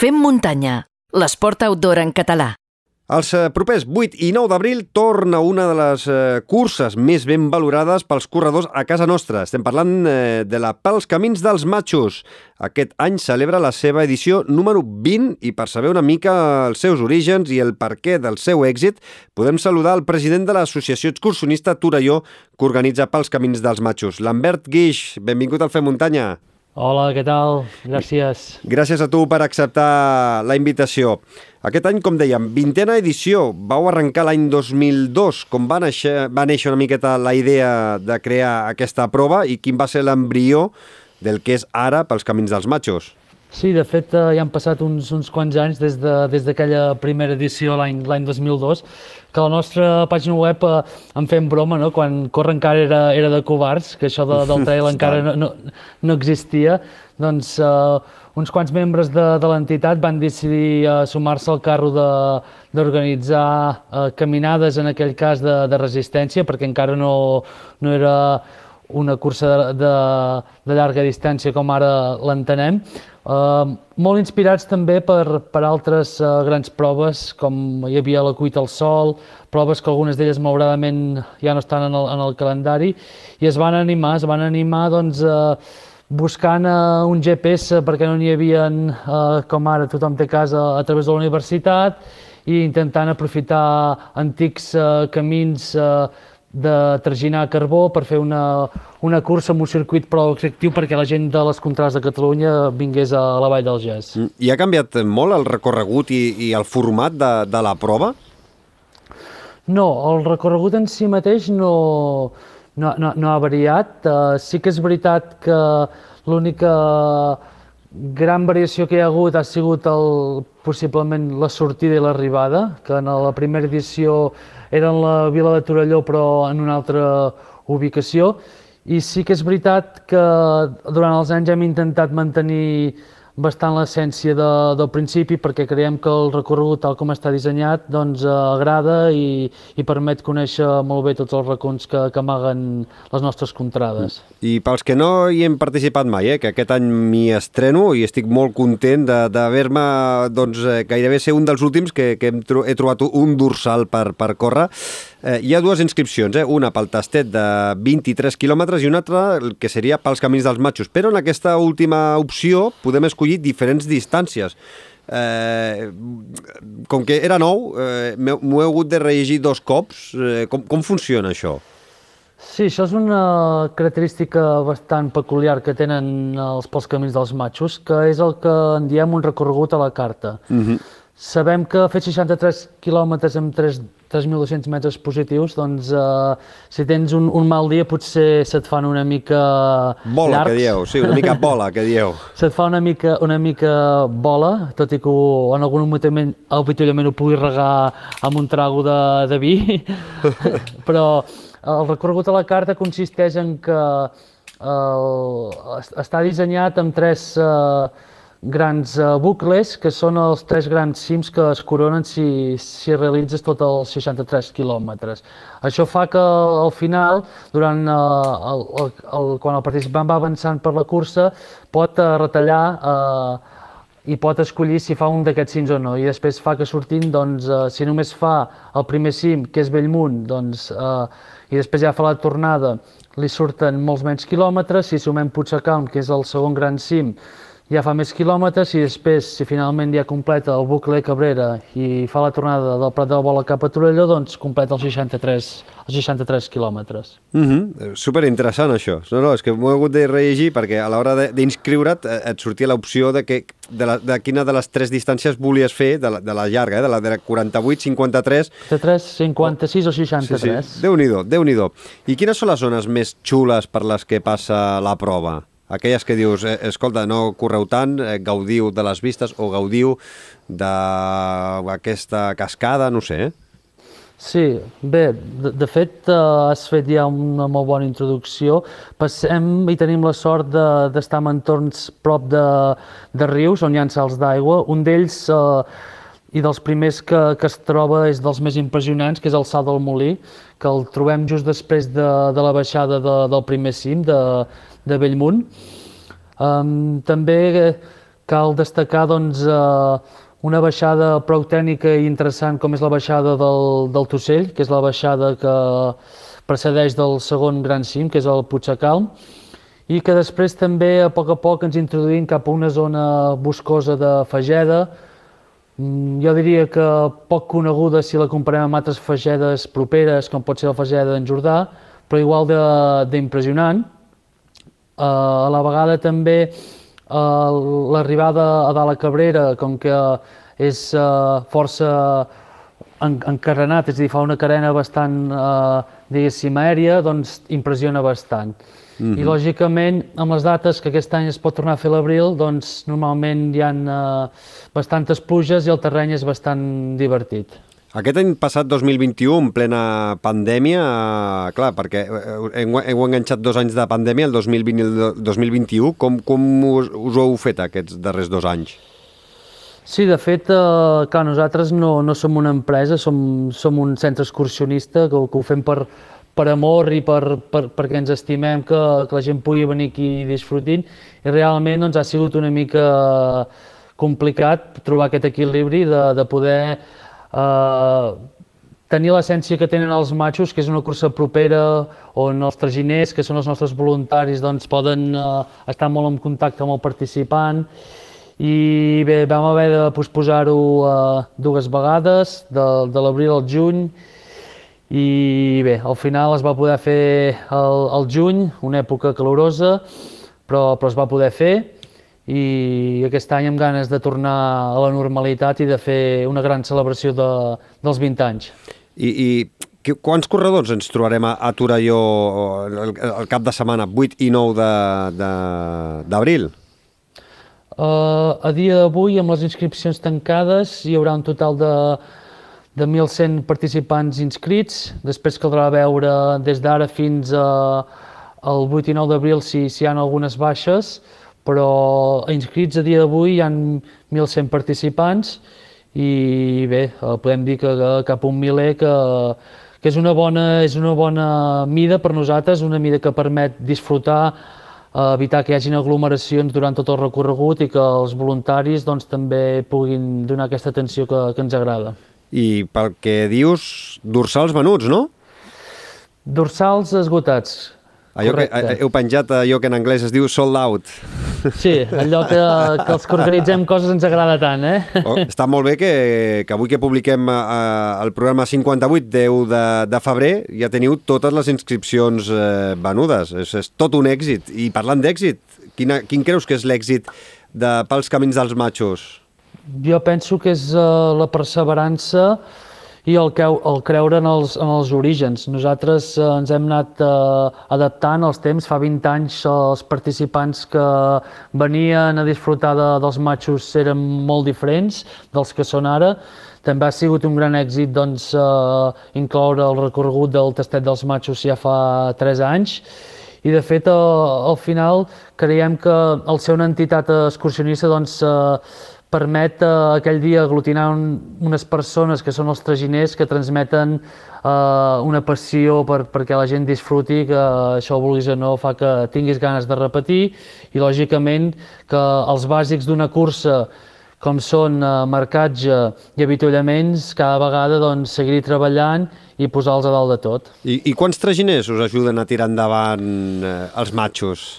Fem muntanya, l'esport outdoor en català. Els eh, propers 8 i 9 d'abril torna una de les eh, curses més ben valorades pels corredors a casa nostra. Estem parlant eh, de la Pels Camins dels Matxos. Aquest any celebra la seva edició número 20 i per saber una mica els seus orígens i el perquè del seu èxit, podem saludar el president de l'associació excursionista Torelló que organitza Pels Camins dels Matxos. Lambert Guix, benvingut al Fer Muntanya. Hola, què tal? Gràcies. Gràcies a tu per acceptar la invitació. Aquest any, com dèiem, vintena edició. Vau arrencar l'any 2002. Com va néixer, va néixer una miqueta la idea de crear aquesta prova i quin va ser l'embrió del que és ara pels camins dels matxos? Sí, de fet, eh, ja han passat uns, uns quants anys des d'aquella de, des primera edició l'any 2002, que la nostra pàgina web eh, en fem broma, no? quan corre encara era, era de covards, que això de, del trail encara no, no, no existia, doncs eh, uns quants membres de, de l'entitat van decidir eh, sumar-se al carro d'organitzar eh, caminades, en aquell cas de, de resistència, perquè encara no, no era una cursa de, de, de llarga distància com ara l'entenem, Uh, molt inspirats també per, per altres uh, grans proves, com hi havia la cuita al sol, proves que algunes d'elles malauradament ja no estan en el, en el calendari, i es van animar, es van animar doncs, uh, buscant uh, un GPS perquè no n'hi havia, uh, com ara tothom té casa a través de la universitat, i intentant aprofitar antics uh, camins uh, de traginar carbó per fer una, una cursa amb un circuit prou executiu perquè la gent de les contrades de Catalunya vingués a la Vall del Gès. Mm, I ha canviat molt el recorregut i, i el format de, de la prova? No, el recorregut en si mateix no, no, no, no ha variat. Uh, sí que és veritat que l'única gran variació que hi ha hagut ha sigut el, possiblement la sortida i l'arribada, que en la primera edició era en la vila de Torelló però en una altra ubicació, i sí que és veritat que durant els anys hem intentat mantenir bastant l'essència de, del principi perquè creiem que el recorregut tal com està dissenyat doncs eh, agrada i, i permet conèixcer molt bé tots els racons que, que amaguen les nostres contrades. I pels que no hi hem participat mai, eh, que aquest any m'hi estreno i estic molt content d'haver-me doncs, eh, gairebé ser un dels últims que, que hem, he trobat un dorsal per, per córrer. Eh, hi ha dues inscripcions, eh? una pel tastet de 23 quilòmetres i una altra que seria pels camins dels matxos, però en aquesta última opció podem escollir diferents distàncies. Eh, com que era nou, eh, m'ho he hagut de rellegir dos cops. Eh, com, com funciona això? Sí, això és una característica bastant peculiar que tenen els pels camins dels matxos, que és el que en diem un recorregut a la carta. Uh mhm. -huh. Sabem que fer 63 quilòmetres amb 3.200 metres positius, doncs eh, si tens un, un mal dia potser se't fan una mica bola, llargs. que dieu, sí, una mica bola, que dieu. se't fa una mica, una mica bola, tot i que en algun moment habitualment ho pugui regar amb un trago de, de vi, però el recorregut a la carta consisteix en que el, està dissenyat amb tres eh, grans uh, bucles, que són els tres grans cims que es coronen si, si realitzes tot els 63 quilòmetres. Això fa que al final, durant uh, el, el, el, quan el participant va avançant per la cursa, pot uh, retallar uh, i pot escollir si fa un d'aquests cims o no, i després fa que sortint, doncs, uh, si només fa el primer cim, que és Bellmunt, doncs, uh, i després ja fa la tornada, li surten molts menys quilòmetres, si sumem Puigcercalm, que és el segon gran cim, ja fa més quilòmetres i després, si finalment ja completa el bucle Cabrera i fa la tornada del Prat de la Bola cap a Torelló, doncs completa els 63, els 63 quilòmetres. Mm -hmm. Super interessant això. No, no, és que m'ho he hagut de rellegir perquè a l'hora d'inscriure't eh, et sortia l'opció de, que, de, la, de quina de les tres distàncies volies fer, de la, de la llarga, eh, de la de 48, 53... 53, 56 o 63. Sí, sí. Déu-n'hi-do, déu nhi déu I quines són les zones més xules per les que passa la prova? Aquelles que dius, eh, escolta, no correu tant, eh, gaudiu de les vistes o gaudiu d'aquesta cascada, no sé. Sí, bé, de, de fet eh, has fet ja una molt bona introducció. Passem i tenim la sort d'estar de, en entorns prop de, de rius on hi ha salts d'aigua. Un d'ells eh, i dels primers que, que es troba és dels més impressionants, que és el Salt del Molí, que el trobem just després de, de la baixada de, del primer cim, de, de Bellmunt. Um, també cal destacar doncs, eh, una baixada prou tècnica i interessant com és la baixada del, del Tossell, que és la baixada que precedeix del segon gran cim, que és el Puigcalm, i que després també a poc a poc ens introduïm cap a una zona boscosa de Fageda, mm, jo diria que poc coneguda si la comparem amb altres fagedes properes, com pot ser la fageda d'en Jordà, però igual d'impressionant. Uh, a la vegada també Uh, L'arribada a dalt a Cabrera, com que és uh, força en, encarrenat, és a dir, fa una carena bastant, uh, diguéssim, aèria, doncs impressiona bastant. Mm -hmm. I, lògicament, amb les dates que aquest any es pot tornar a fer l'abril, doncs normalment hi ha uh, bastantes pluges i el terreny és bastant divertit. Aquest any passat, 2021, en plena pandèmia, eh, clar, perquè eh, heu, heu enganxat dos anys de pandèmia, el 2020 i el 2021, com, com us, us ho heu fet aquests darrers dos anys? Sí, de fet, eh, clar, nosaltres no, no som una empresa, som, som un centre excursionista que, que ho fem per, per amor i per, per, perquè ens estimem que, que la gent pugui venir aquí i disfrutin, i realment doncs, ha sigut una mica complicat trobar aquest equilibri de, de poder eh, tenir l'essència que tenen els matxos, que és una cursa propera on els traginers, que són els nostres voluntaris, doncs poden eh, estar molt en contacte amb el participant. I bé, vam haver de posposar-ho eh, dues vegades, de, de l'abril al juny, i bé, al final es va poder fer el, el juny, una època calorosa, però, però es va poder fer i aquest any amb ganes de tornar a la normalitat i de fer una gran celebració de, dels 20 anys. I, i quants corredors ens trobarem a, a Torelló el, el cap de setmana, 8 i 9 d'abril? Uh, a dia d'avui, amb les inscripcions tancades, hi haurà un total de, de 1.100 participants inscrits. Després caldrà veure des d'ara fins a, al 8 i 9 d'abril si, si hi ha algunes baixes, però inscrits a dia d'avui hi ha 1.100 participants i bé, eh, podem dir que, cap a un miler que, que és, una bona, és una bona mida per nosaltres, una mida que permet disfrutar, eh, evitar que hi hagin aglomeracions durant tot el recorregut i que els voluntaris doncs, també puguin donar aquesta atenció que, que ens agrada. I pel que dius, dorsals venuts, no? Dorsals esgotats, allò que, eh, heu penjat allò que en anglès es diu sold out. Sí, allò que, que els que organitzem coses ens agrada tant, eh? Oh, està molt bé que, que avui que publiquem eh, el programa 58, 10 de, de febrer, ja teniu totes les inscripcions eh, venudes. És, és tot un èxit. I parlant d'èxit, quin, quin creus que és l'èxit de, pels camins dels matxos? Jo penso que és uh, la perseverança i el, que, el creure en els, en els orígens. Nosaltres eh, ens hem anat eh, adaptant als temps. Fa 20 anys els participants que venien a disfrutar de, dels matxos eren molt diferents dels que són ara. També ha sigut un gran èxit doncs, eh, incloure el recorregut del tastet dels matxos ja fa 3 anys i de fet al final creiem que el ser una entitat excursionista doncs, eh, permet eh, aquell dia aglutinar un, unes persones que són els traginers que transmeten eh, una passió per, perquè la gent disfruti, que això vulguis o no fa que tinguis ganes de repetir i lògicament que els bàsics d'una cursa com són eh, marcatge i avituallaments, cada vegada doncs, seguir treballant i posar-los a dalt de tot. I, I quants traginers us ajuden a tirar endavant eh, els matxos?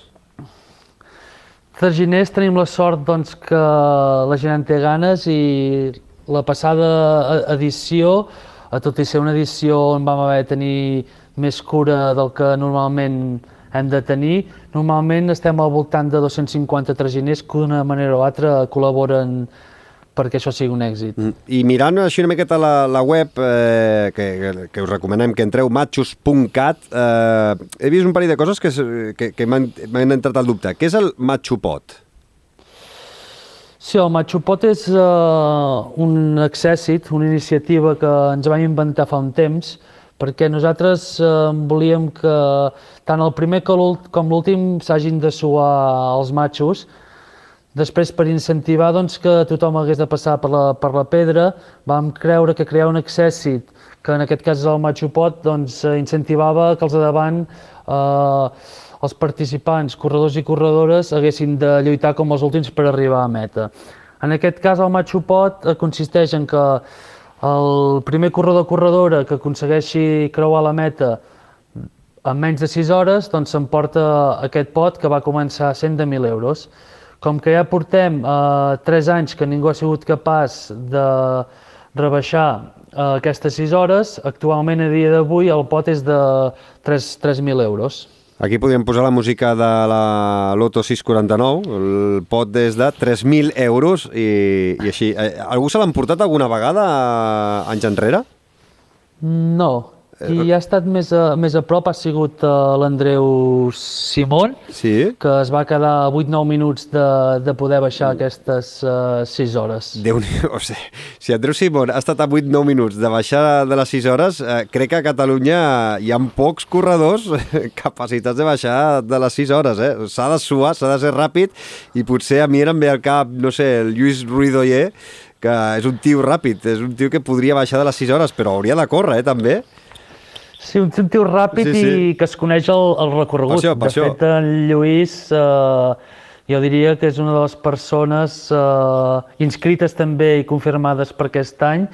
Traginers tenim la sort doncs, que la gent en té ganes i la passada edició, a tot i ser una edició on vam haver de tenir més cura del que normalment hem de tenir, normalment estem al voltant de 250 traginers que d'una manera o altra col·laboren perquè això sigui un èxit. Mm. I mirant així una miqueta la, la web, eh, que, que us recomanem que entreu, matxos.cat, eh, he vist un parell de coses que, que, que m'han entrat al dubte. Què és el matxopot? Sí, el Matxupot és uh, un accèssit, una iniciativa que ens vam inventar fa un temps, perquè nosaltres uh, volíem que tant el primer com l'últim s'hagin de suar els matxos, Després, per incentivar doncs, que tothom hagués de passar per la, per la pedra, vam creure que crear un accèssit, que en aquest cas és el Matxupot, doncs, incentivava que els de davant eh, els participants, corredors i corredores, haguessin de lluitar com els últims per arribar a meta. En aquest cas, el Machu Pot eh, consisteix en que el primer corredor corredora que aconsegueixi creuar la meta en menys de 6 hores doncs s'emporta aquest pot que va començar sent de 1.000 euros. Com que ja portem eh, 3 anys que ningú ha sigut capaç de rebaixar eh, aquestes 6 hores, actualment a dia d'avui el pot és de 3.000 euros. Aquí podríem posar la música de la Loto 649, el pot des de 3.000 euros i, i així. Eh, Algú se l'han portat alguna vegada eh, anys enrere? No, qui ha estat més a, més a prop ha sigut uh, l'Andreu Simón, Sí. que es va quedar a 8-9 minuts de, de poder baixar aquestes uh, 6 hores. déu nhi o sigui, si Andreu Simón ha estat a 8-9 minuts de baixar de les 6 hores, eh, crec que a Catalunya hi ha pocs corredors capacitats de baixar de les 6 hores. Eh? S'ha de suar, s'ha de ser ràpid i potser a mi em ve al cap, no sé, el Lluís Ruidoyer, que és un tio ràpid, és un tio que podria baixar de les 6 hores, però hauria de córrer, eh, també. Sí, un tio ràpid Sí, sí, i que es coneix el, el recorregut. Per això, per de això. fet, en Lluís, eh, jo diria que és una de les persones eh, inscrites també i confirmades per aquest any,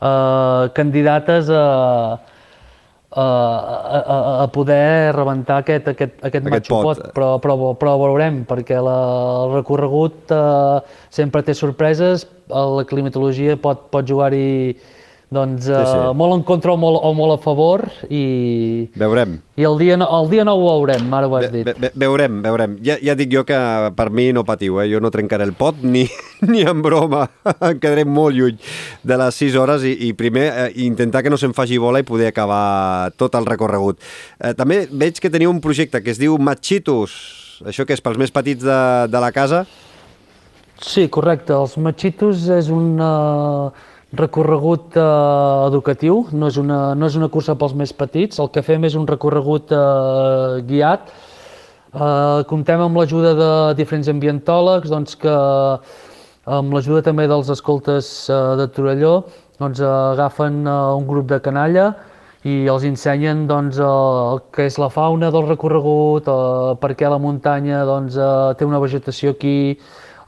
eh, candidates a, a, a, a- poder rebentar aquest, aquest, aquest, Aquest pot. Pot, però, però, però veurem, perquè la, el recorregut eh, sempre té sorpreses, la climatologia pot, pot jugar-hi doncs, eh, sí. molt en contra o molt, o molt a favor i, Veurem. i el, dia, no- el dia no ho veurem, ara ho has Ve, dit. ve, veurem, veurem. Ja, ja dic jo que per mi no patiu, eh? jo no trencaré el pot ni, ni en broma, em quedaré molt lluny de les 6 hores i, i primer eh, intentar que no se'm faci bola i poder acabar tot el recorregut. Eh, també veig que teniu un projecte que es diu Machitos, això que és pels més petits de, de la casa? Sí, correcte. Els Machitos és un uh, recorregut uh, educatiu, no és, una, no és una cursa pels més petits. El que fem és un recorregut uh, guiat. Uh, comptem amb l'ajuda de diferents ambientòlegs, doncs que amb l'ajuda també dels escoltes uh, de Torelló, doncs uh, agafen uh, un grup de canalla i els ensenyen doncs, eh, el que és la fauna del recorregut, eh, per què la muntanya doncs, eh, té una vegetació aquí,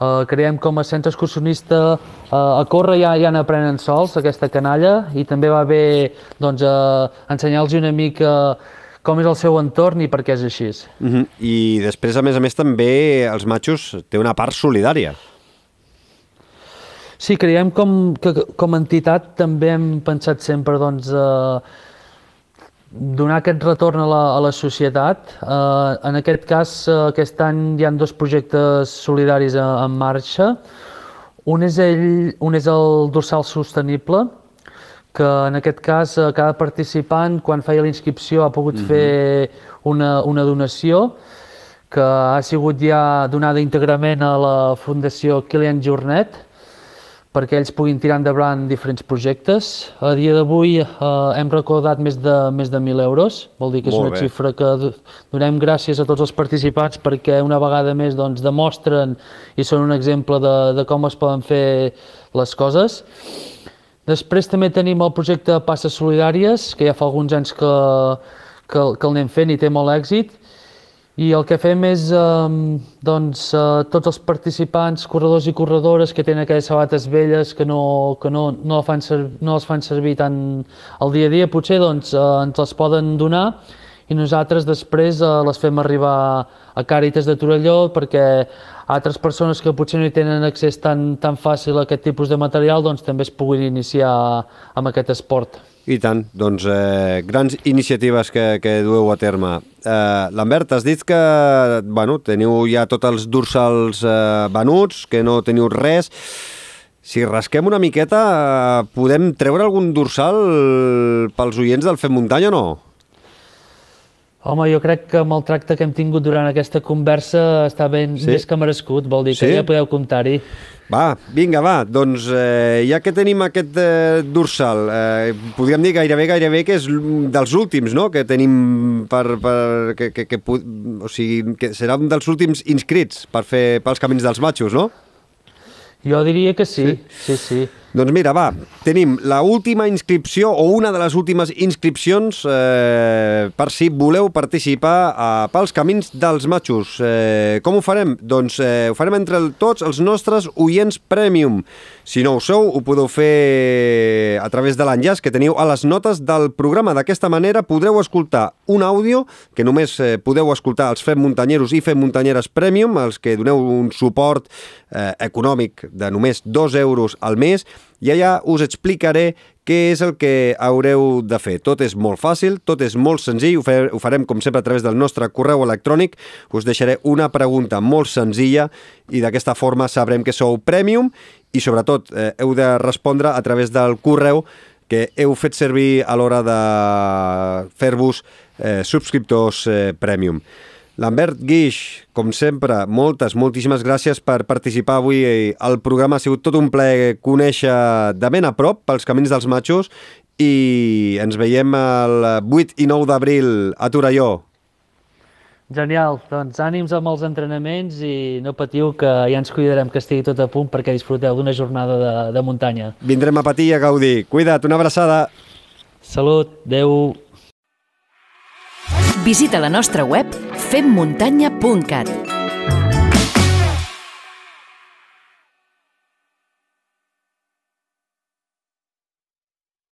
eh, creiem com a centre excursionista eh, a córrer ja, ja n'aprenen sols aquesta canalla i també va bé doncs, eh, ensenyar-los una mica com és el seu entorn i per què és així. Uh -huh. I després, a més a més, també els matxos té una part solidària. Sí, creiem com, que com a entitat també hem pensat sempre doncs, eh, donar aquest retorn a la, a la societat. Eh, en aquest cas, eh, aquest any hi ha dos projectes solidaris eh, en marxa. Un és, ell, un és el dorsal sostenible, que en aquest cas eh, cada participant quan feia la inscripció ha pogut fer una, una donació que ha sigut ja donada íntegrament a la Fundació Kilian Jornet perquè ells puguin tirar endavant diferents projectes. A dia d'avui eh, hem recordat més de, més de 1.000 euros, vol dir que és Molt una bé. xifra que do- donem gràcies a tots els participants perquè una vegada més doncs, demostren i són un exemple de, de com es poden fer les coses. Després també tenim el projecte Passes Solidàries, que ja fa alguns anys que, que, que el anem fent i té molt èxit. I el que fem és, eh, doncs, eh, tots els participants, corredors i corredores que tenen aquelles sabates velles que no, que no, no, fan ser, no les fan servir tant al dia a dia, potser doncs, eh, ens les poden donar i nosaltres després eh, les fem arribar a Càritas de Torelló perquè altres persones que potser no hi tenen accés tan, tan fàcil a aquest tipus de material doncs també es puguin iniciar amb aquest esport. I tant, doncs eh, grans iniciatives que, que dueu a terme. Eh, Lambert, has dit que bueno, teniu ja tots els dorsals eh, venuts, que no teniu res. Si rasquem una miqueta, eh, podem treure algun dorsal pels oients del Fem Muntanya o no? Home, jo crec que amb el tracte que hem tingut durant aquesta conversa està ben, Sí? més que merescut, vol dir que Sí? ja podeu comptar-hi. Va, vinga, va, doncs eh, ja que tenim aquest eh, dorsal, eh, podríem dir gairebé, gairebé que és dels últims, no?, que tenim per... per que, que, que, o sigui, que serà un dels últims inscrits per fer pels camins dels matxos, no? Jo diria que sí, sí, sí. sí. Doncs mira, va, tenim la última inscripció o una de les últimes inscripcions eh, per si voleu participar a, pels camins dels matxos. Eh, com ho farem? Doncs eh, ho farem entre tots els nostres oients premium. Si no ho sou, ho podeu fer a través de l'enllaç que teniu a les notes del programa. D'aquesta manera podreu escoltar un àudio que només eh, podeu escoltar els Fem Muntanyeros i Fem Muntanyeres Premium, els que doneu un suport eh, econòmic de només 2 euros al mes i allà us explicaré què és el que haureu de fer. Tot és molt fàcil, tot és molt senzill, ho, fer, ho farem com sempre a través del nostre correu electrònic, us deixaré una pregunta molt senzilla i d'aquesta forma sabrem que sou Premium i sobretot eh, heu de respondre a través del correu que heu fet servir a l'hora de fer-vos eh, subscriptors eh, Premium. Lambert Guix, com sempre, moltes, moltíssimes gràcies per participar avui al programa. Ha sigut tot un plaer conèixer de ben a prop pels camins dels matxos i ens veiem el 8 i 9 d'abril a Torelló. Genial, doncs ànims amb els entrenaments i no patiu que ja ens cuidarem que estigui tot a punt perquè disfruteu d'una jornada de, de muntanya. Vindrem a patir i a gaudir. Cuida't, una abraçada. Salut, adeu. Visita la nostra web femmuntanya.cat